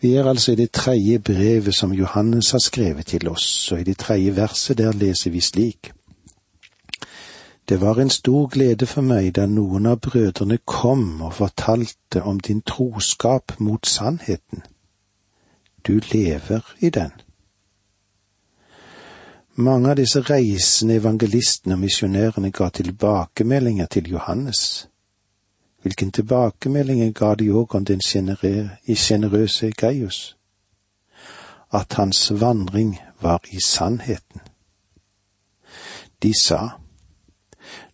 Vi er altså i det tredje brevet som Johannes har skrevet til oss, og i det tredje verset der leser vi slik. Det var en stor glede for meg da noen av brødrene kom og fortalte om din troskap mot sannheten. Du lever i den. Mange av disse reisende evangelistene og misjonærene ga tilbakemeldinger til Johannes. Hvilken tilbakemeldinger ga de òg om den sjenerøse Gaius? At hans vandring var i sannheten. De sa,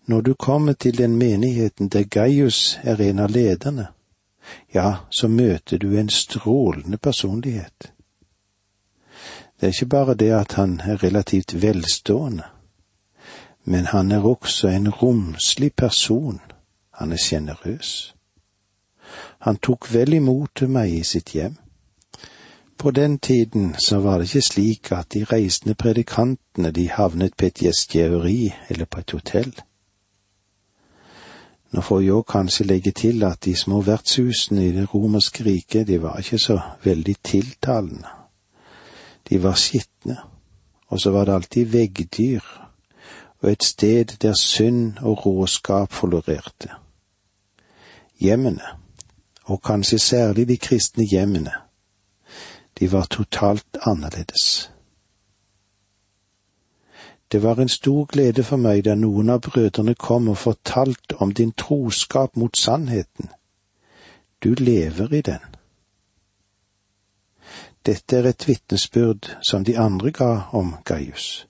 når du kommer til den menigheten der Gaius er en av lederne, ja, så møter du en strålende personlighet. Det er ikke bare det at han er relativt velstående, men han er også en romslig person, han er sjenerøs. Han tok vel imot meg i sitt hjem. På den tiden så var det ikke slik at de reisende predikantene de havnet på et gjestgjeveri eller på et hotell. Nå får jeg òg kanskje legge til at de små vertshusene i det romerske riket, de var ikke så veldig tiltalende. De var skitne, og så var det alltid veggdyr, og et sted der synd og råskap florerte. Hjemmene, og kanskje særlig de kristne hjemmene, de var totalt annerledes. Det var en stor glede for meg da noen av brødrene kom og fortalte om din troskap mot sannheten. Du lever i den. Dette er et vitnesbyrd som de andre ga om Gaius.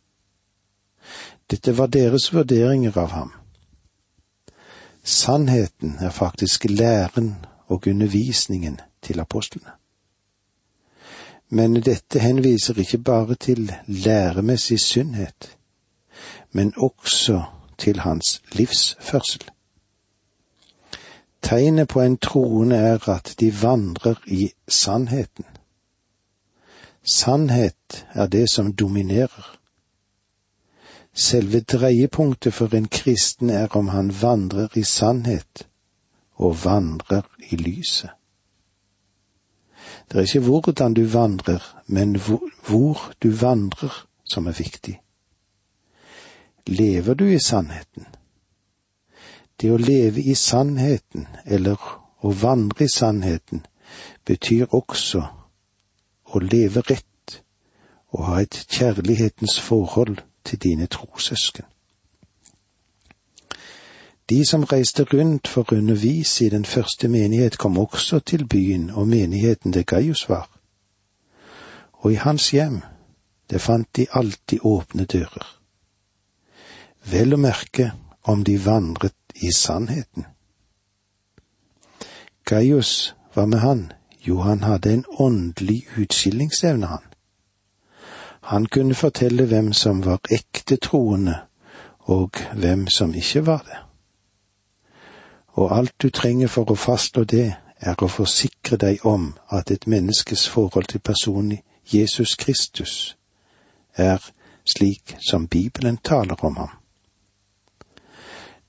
Dette var deres vurderinger av ham. Sannheten er faktisk læren og undervisningen til apostlene. Men dette henviser ikke bare til læremessig sunnhet men også til hans livsførsel. Tegnet på en troende er at de vandrer i sannheten. Sannhet er det som dominerer. Selve dreiepunktet for en kristen er om han vandrer i sannhet og vandrer i lyset. Det er ikke hvordan du vandrer, men hvor du vandrer som er viktig. Lever du i sannheten? Det å leve i sannheten, eller å vandre i sannheten, betyr også å leve rett og ha et kjærlighetens forhold til dine trossøsken. De som reiste rundt for å undervise i den første menighet, kom også til byen og menigheten der Gaius var. Og i hans hjem, det fant de alltid åpne dører vel å merke om de vandret i sannheten. Gaius, var med han? Jo, han hadde en åndelig utskillingsevne, han. Han kunne fortelle hvem som var ekte troende, og hvem som ikke var det. Og alt du trenger for å fastslå det, er å forsikre deg om at et menneskes forhold til personen Jesus Kristus er slik som Bibelen taler om ham.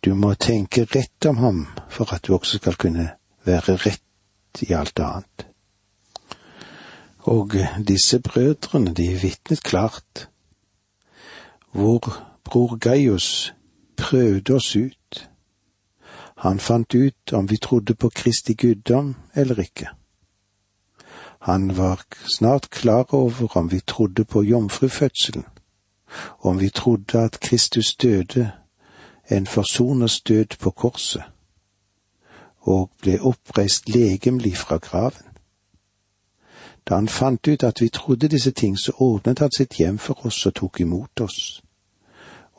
Du må tenke rett om ham for at du også skal kunne være rett i alt annet. Og disse brødrene, de vitnet klart. Hvor bror Gaius prøvde oss ut. Han fant ut om vi trodde på Kristi guddom eller ikke. Han var snart klar over om vi trodde på jomfrufødselen, om vi trodde at Kristus døde en forsoners død på korset, og ble oppreist legemlig fra graven. Da han fant ut at vi trodde disse ting, så åpnet han sitt hjem for oss og tok imot oss.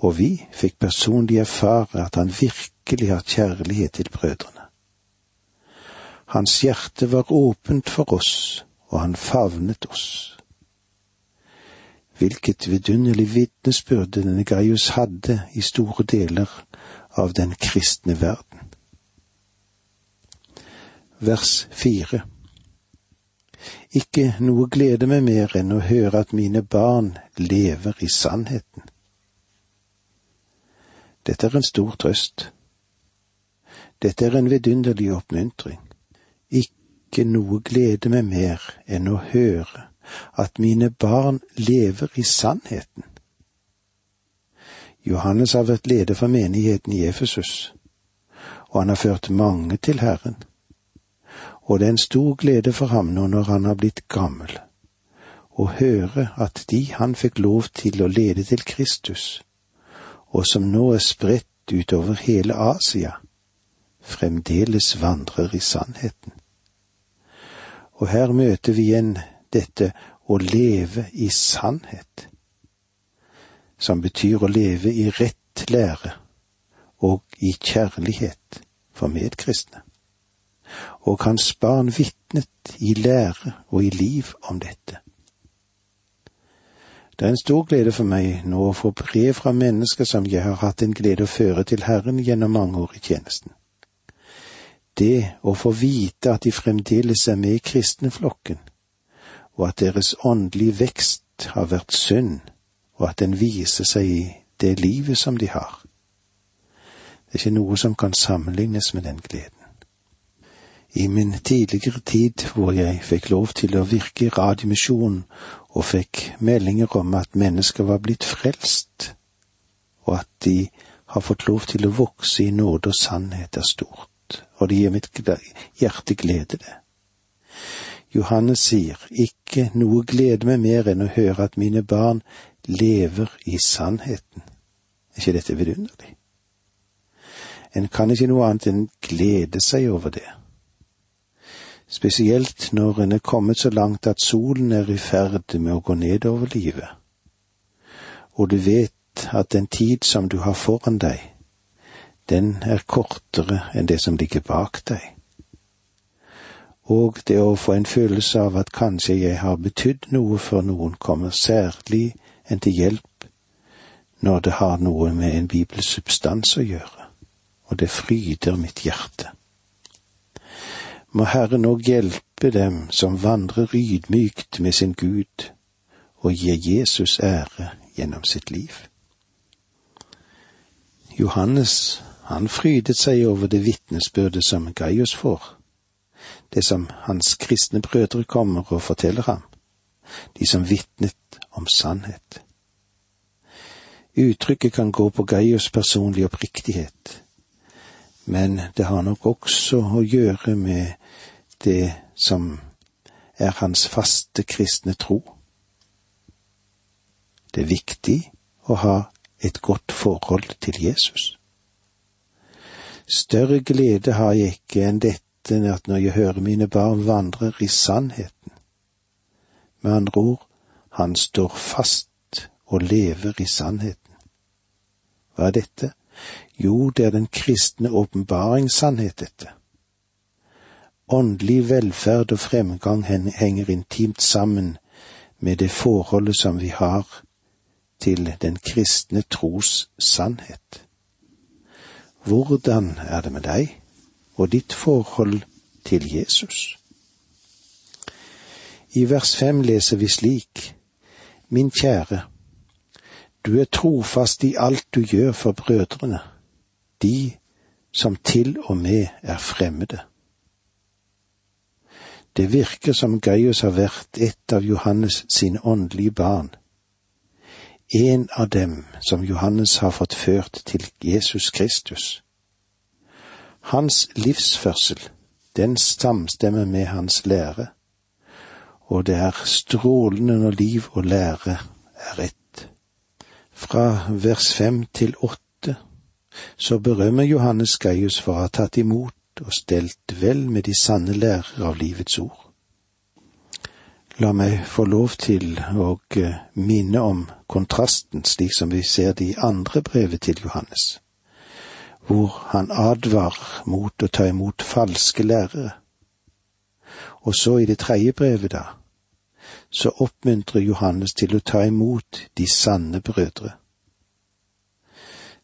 Og vi fikk personlig erfare at han virkelig har kjærlighet til brødrene. Hans hjerte var åpent for oss, og han favnet oss. Hvilket vidunderlig vitnesbyrd denne Gaius hadde i store deler av den kristne verden. Vers fire Ikke noe gleder meg mer enn å høre at mine barn lever i sannheten. Dette er en stor trøst. Dette er en vidunderlig oppmuntring. ikke noe gleder meg mer enn å høre at mine barn lever i sannheten. Johannes har vært leder for menigheten i Efesus, og han har ført mange til Herren. Og det er en stor glede for ham nå når han har blitt gammel, å høre at de han fikk lov til å lede til Kristus, og som nå er spredt utover hele Asia, fremdeles vandrer i sannheten. Og her møter vi igjen dette å leve i sannhet, som betyr å leve i rett lære og i kjærlighet for medkristne. Og hans barn vitnet i lære og i liv om dette. Det er en stor glede for meg nå å få brev fra mennesker som jeg har hatt en glede å føre til Herren gjennom mange år i tjenesten. Det å få vite at de fremdeles er med i kristenflokken, og at deres åndelige vekst har vært synd, og at den viser seg i det livet som de har. Det er ikke noe som kan sammenlignes med den gleden. I min tidligere tid hvor jeg fikk lov til å virke i Radiomisjonen og fikk meldinger om at mennesker var blitt frelst, og at de har fått lov til å vokse i nåde og sannhet, er stort, og det gir mitt hjerte glede, det. Johannes sier, ikke noe gleder meg mer enn å høre at mine barn lever i sannheten. Er ikke dette vidunderlig? En kan ikke noe annet enn glede seg over det. Spesielt når en er kommet så langt at solen er i ferd med å gå ned over livet, og du vet at den tid som du har foran deg, den er kortere enn det som ligger bak deg og det å få en følelse av at kanskje jeg har betydd noe for noen, kommer særlig enn til hjelp når det har noe med en bibelsubstans å gjøre, og det fryder mitt hjerte. Må Herren òg hjelpe dem som vandrer ydmykt med sin Gud og gir Jesus ære gjennom sitt liv. Johannes, han frydet seg over det vitnesbyrdet som Gaius får det som hans kristne brødre kommer og forteller ham, de som vitnet om sannhet. Uttrykket kan gå på Gaius personlig oppriktighet, men det har nok også å gjøre med det som er hans faste kristne tro. Det er viktig å ha et godt forhold til Jesus. Større glede har jeg ikke enn dette at når jeg hører mine barn vandrer i sannheten. Med andre ord, han står fast og lever i sannheten. Hva er dette? Jo, det er den kristne åpenbaringssannhet, dette. Åndelig velferd og fremgang henger intimt sammen med det forholdet som vi har til den kristne tros sannhet. Hvordan er det med deg? og ditt forhold til Jesus. I vers fem leser vi slik, Min kjære, du er trofast i alt du gjør for brødrene, de som til og med er fremmede. Det virker som Gaius har vært et av Johannes sine åndelige barn, en av dem som Johannes har fått ført til Jesus Kristus. Hans livsførsel, den samstemmer med hans lære, og det er strålende når liv og lære er ett. Fra vers fem til åtte så berømmer Johannes Gaius for å ha tatt imot og stelt vel med de sanne lærer av livets ord. La meg få lov til å minne om kontrasten, slik som vi ser det i andre brevet til Johannes hvor han advarer mot å ta imot falske lærere. Og så i det tredje brevet, da, så oppmuntrer Johannes til å ta imot de sanne brødre.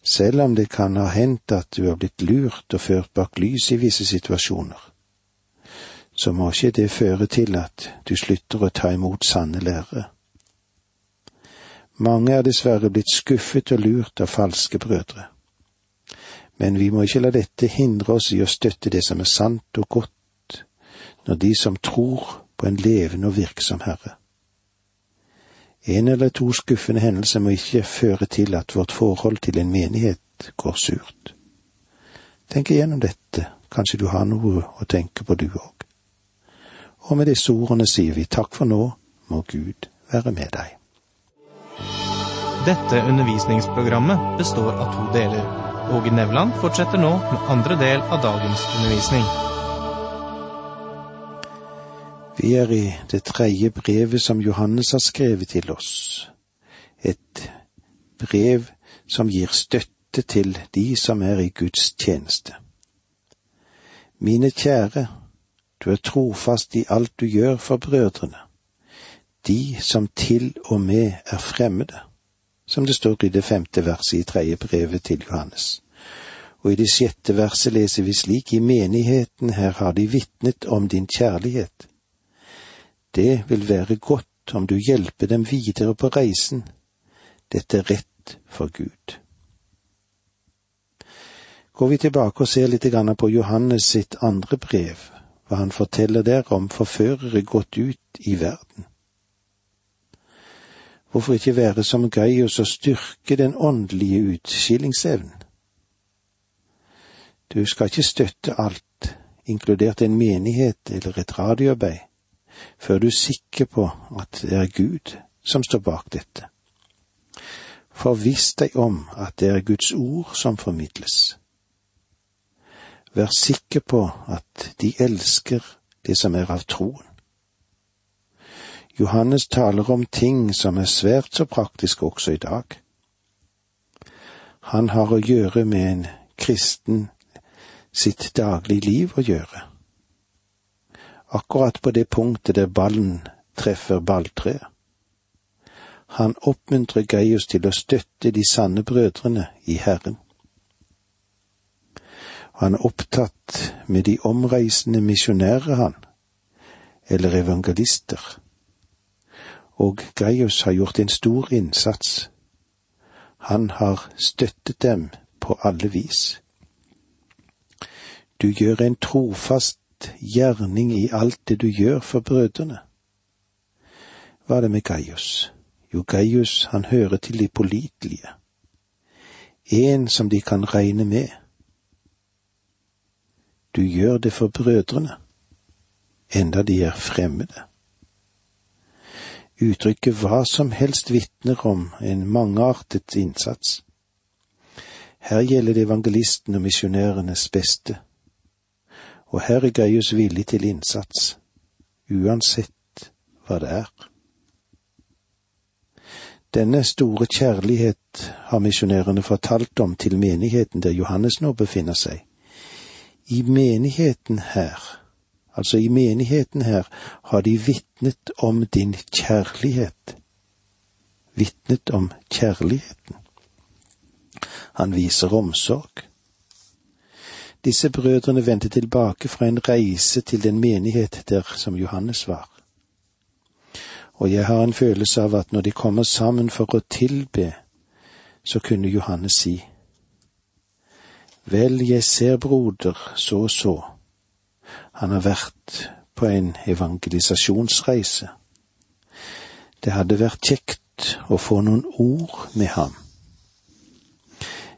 Selv om det kan ha hendt at du har blitt lurt og ført bak lys i visse situasjoner, så må ikke det føre til at du slutter å ta imot sanne lærere. Mange er dessverre blitt skuffet og lurt av falske brødre men vi må ikke la dette hindre oss i å støtte det som er sant og godt, når de som tror på en levende og virksom Herre. En eller to skuffende hendelser må ikke føre til at vårt forhold til en menighet går surt. Tenk igjennom dette, kanskje du har noe å tenke på du òg. Og med disse ordene sier vi takk for nå, må Gud være med deg. Dette undervisningsprogrammet består av to deler. Åge Nevland fortsetter nå med andre del av dagens undervisning. Vi er i det tredje brevet som Johannes har skrevet til oss. Et brev som gir støtte til de som er i Guds tjeneste. Mine kjære, du er trofast i alt du gjør for brødrene, de som til og med er fremmede som det står i det femte verset i tredje brevet til Johannes. Og i det sjette verset leser vi slik, i menigheten her har de vitnet om din kjærlighet. Det vil være godt om du hjelper dem videre på reisen. Dette er rett for Gud. Går vi tilbake og ser litt på Johannes sitt andre brev, hva han forteller der om forførere gått ut i verden. Hvorfor ikke være som Gaius og styrke den åndelige utskillingsevnen? Du skal ikke støtte alt, inkludert en menighet eller et radioarbeid, før du er sikker på at det er Gud som står bak dette. Forviss deg om at det er Guds ord som formidles. Vær sikker på at de elsker det som er av troen. Johannes taler om ting som er svært så praktiske også i dag. Han har å gjøre med en kristen sitt daglige liv å gjøre. Akkurat på det punktet der ballen treffer balltreet. Han oppmuntrer Gaius til å støtte de sanne brødrene i Herren. Han er opptatt med de omreisende misjonærer, han, eller evangelister og Gaius har gjort en stor innsats. Han har støttet dem på alle vis. Du gjør en trofast gjerning i alt det du gjør for brødrene. Hva er det med Gaius? Jo, Gaius, han hører til de pålitelige. En som de kan regne med. Du gjør det for brødrene, enda de er fremmede. Uttrykket hva som helst vitner om en mangeartet innsats. Her gjelder det evangelisten og misjonærenes beste, og her er Gaius villig til innsats, uansett hva det er. Denne store kjærlighet har misjonærene fortalt om til menigheten der Johannes nå befinner seg. I menigheten her altså i menigheten her, har de vitnet om din kjærlighet. Vitnet om kjærligheten. Han viser omsorg. Disse brødrene vendte tilbake fra en reise til den menighet der som Johannes var. Og jeg har en følelse av at når de kommer sammen for å tilbe, så kunne Johannes si, Vel, jeg ser, broder, så og så han har vært på en evangelisasjonsreise. Det hadde vært kjekt å få noen ord med ham.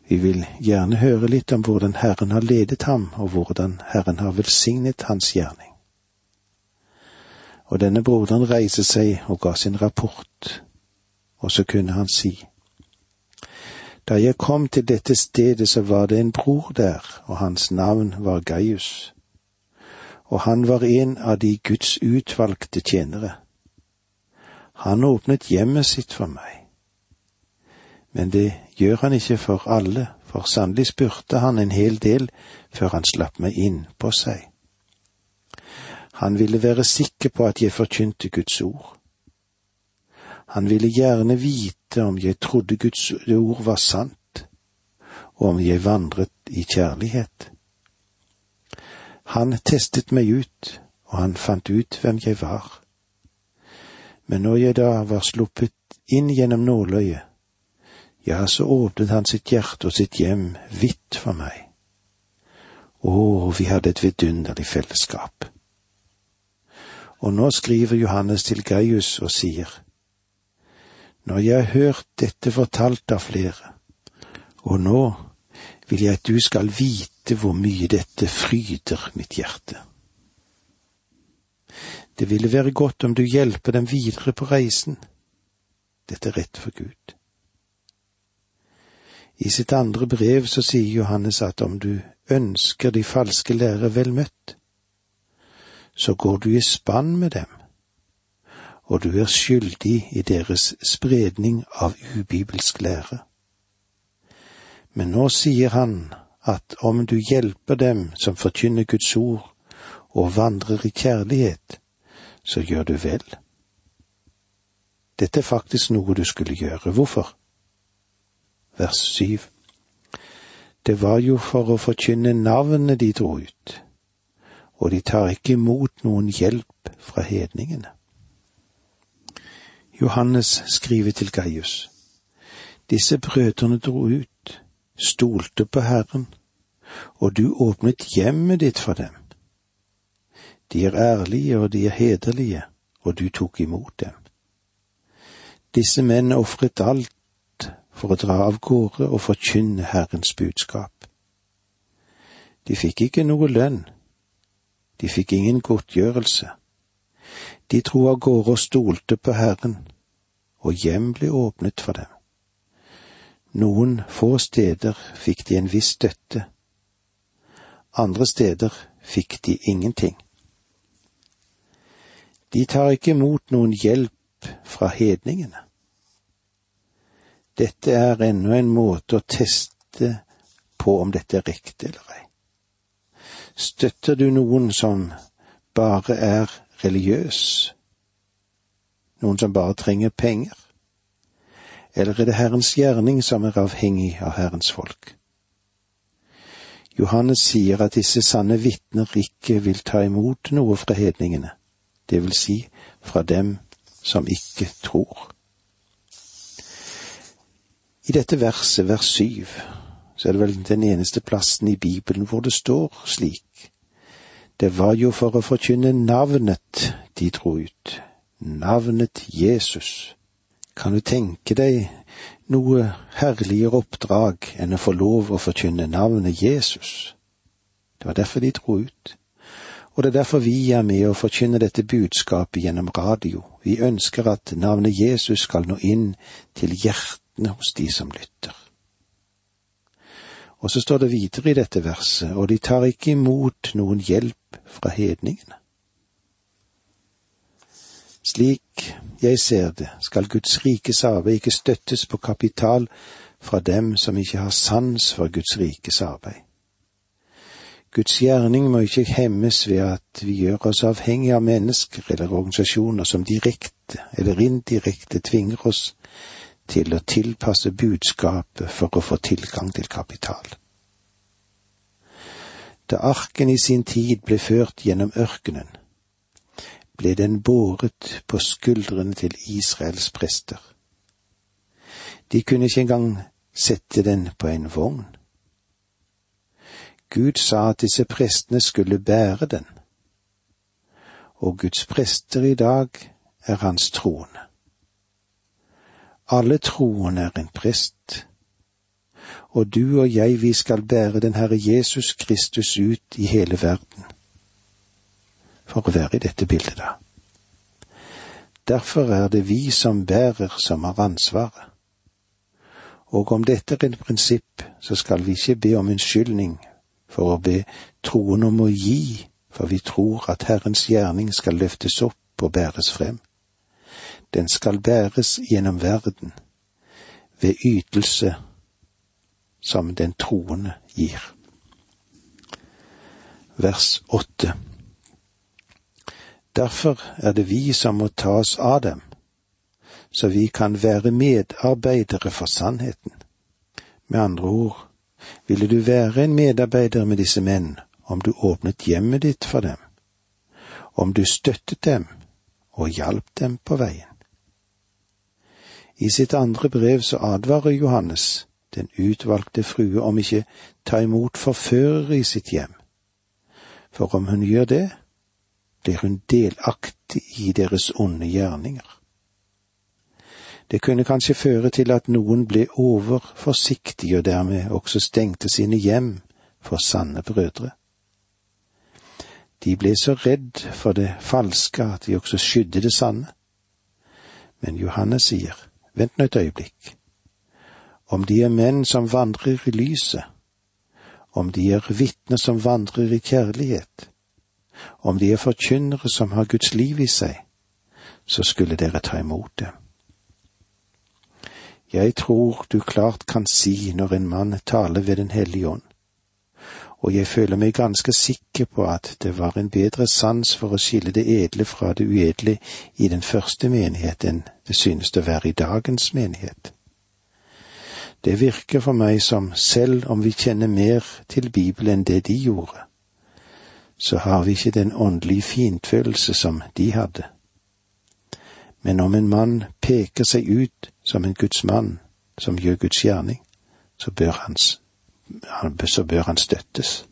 Vi vil gjerne høre litt om hvordan Herren har ledet ham, og hvordan Herren har velsignet hans gjerning. Og denne broderen reiste seg og ga sin rapport, og så kunne han si. Da jeg kom til dette stedet, så var det en bror der, og hans navn var Gaius og han var en av de Guds utvalgte tjenere. Han åpnet hjemmet sitt for meg. Men det gjør han ikke for alle, for sannelig spurte han en hel del før han slapp meg inn på seg. Han ville være sikker på at jeg forkynte Guds ord. Han ville gjerne vite om jeg trodde Guds ord var sant, og om jeg vandret i kjærlighet. Han testet meg ut, og han fant ut hvem jeg var. Men når jeg da var sluppet inn gjennom nåløyet, ja, så åpnet han sitt hjerte og sitt hjem vidt for meg. Å, vi hadde et vidunderlig fellesskap. Og nå skriver Johannes til Gaius og sier, Når jeg har hørt dette fortalt av flere, og nå vil jeg at du skal vite hvor mye dette fryder mitt hjerte. Det ville være godt om du hjelper dem videre på reisen. Dette er rett for Gud. I sitt andre brev så sier Johannes at om du ønsker de falske lærere vel møtt, så går du i spann med dem, og du er skyldig i deres spredning av ubibelsk lære. Men nå sier han at om du hjelper dem som forkynner Guds ord og vandrer i kjærlighet, så gjør du vel. Dette er faktisk noe du skulle gjøre. Hvorfor? Vers syv. Det var jo for å forkynne navnet de dro ut, og de tar ikke imot noen hjelp fra hedningene. Johannes skriver til Gaius. Disse brødrene dro ut, stolte på Herren, og du åpnet hjemmet ditt for dem. De er ærlige og de er hederlige, og du tok imot dem. Disse menn ofret alt for å dra av gårde og forkynne Herrens budskap. De fikk ikke noe lønn, de fikk ingen godtgjørelse. De dro av gårde og stolte på Herren, og hjem ble åpnet for dem. Noen få steder fikk de en viss støtte, andre steder fikk de ingenting. De tar ikke imot noen hjelp fra hedningene. Dette er ennå en måte å teste på om dette er riktig eller ei. Støtter du noen som bare er religiøs, noen som bare trenger penger, eller er det Herrens gjerning som er avhengig av Herrens folk? Johannes sier at disse sanne vitner ikke vil ta imot noe fra hedningene det vil si fra dem som ikke tror. I dette verset, vers syv, så er det vel den eneste plassen i Bibelen hvor det står slik. Det var jo for å forkynne navnet de dro ut, navnet Jesus. Kan du tenke deg noe herligere oppdrag enn å få lov å forkynne navnet Jesus? Det var derfor de dro ut. Og det er derfor vi er med og forkynner dette budskapet gjennom radio. Vi ønsker at navnet Jesus skal nå inn til hjertene hos de som lytter. Og så står det videre i dette verset, og de tar ikke imot noen hjelp fra hedningene. Slik jeg ser det, skal Guds rikes arbeid ikke støttes på kapital fra dem som ikke har sans for Guds rikes arbeid. Guds gjerning må ikke hemmes ved at vi gjør oss avhengig av mennesker eller organisasjoner som direkte eller indirekte tvinger oss til å tilpasse budskapet for å få tilgang til kapital. Da arken i sin tid ble ført gjennom ørkenen, ble den båret på skuldrene til Israels prester. De kunne ikke engang sette den på en vogn. Gud sa at disse prestene skulle bære den. Og Guds prester i dag er hans troende. Alle troende er en prest. Og du og jeg, vi skal bære den Herre Jesus Kristus ut i hele verden. For å være i dette bildet, da. Derfor er det vi som bærer, som har ansvaret. Og om dette er et prinsipp, så skal vi ikke be om unnskyldning for å be troen om å gi, for vi tror at Herrens gjerning skal løftes opp og bæres frem. Den skal bæres gjennom verden, ved ytelse som den troende gir. Vers åtte. Derfor er det vi som må ta oss av dem, så vi kan være medarbeidere for sannheten. Med andre ord, ville du være en medarbeider med disse menn om du åpnet hjemmet ditt for dem, om du støttet dem og hjalp dem på veien? I sitt andre brev så advarer Johannes den utvalgte frue om ikke ta imot forførere i sitt hjem, for om hun gjør det, blir hun delaktig i deres onde gjerninger. Det kunne kanskje føre til at noen ble overforsiktige og dermed også stengte sine hjem for sanne brødre. De ble så redd for det falske at de også skydde det sanne. Men Johannes sier, vent nå et øyeblikk. Om de er menn som vandrer i lyset, om de er vitner som vandrer i kjærlighet, om de er forkynnere som har Guds liv i seg, så skulle dere ta imot det. Jeg tror du klart kan si når en mann taler ved Den hellige ånd, og jeg føler meg ganske sikker på at det var en bedre sans for å skille det edle fra det uedle i den første menighet enn det synes å være i dagens menighet. Det virker for meg som selv om vi kjenner mer til Bibelen enn det de gjorde, så har vi ikke den åndelige fintfølelse som de hadde. Men om en mann peker seg ut som en Guds mann som gjør Guds gjerning, så bør, hans, så bør han støttes.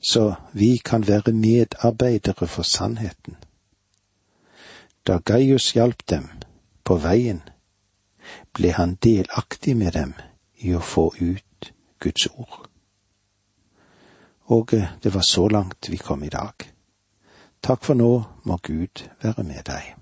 Så vi kan være medarbeidere for sannheten. Da Gaius hjalp dem på veien, ble han delaktig med dem i å få ut Guds ord. Og det var så langt vi kom i dag. Takk for nå må Gud være med deg.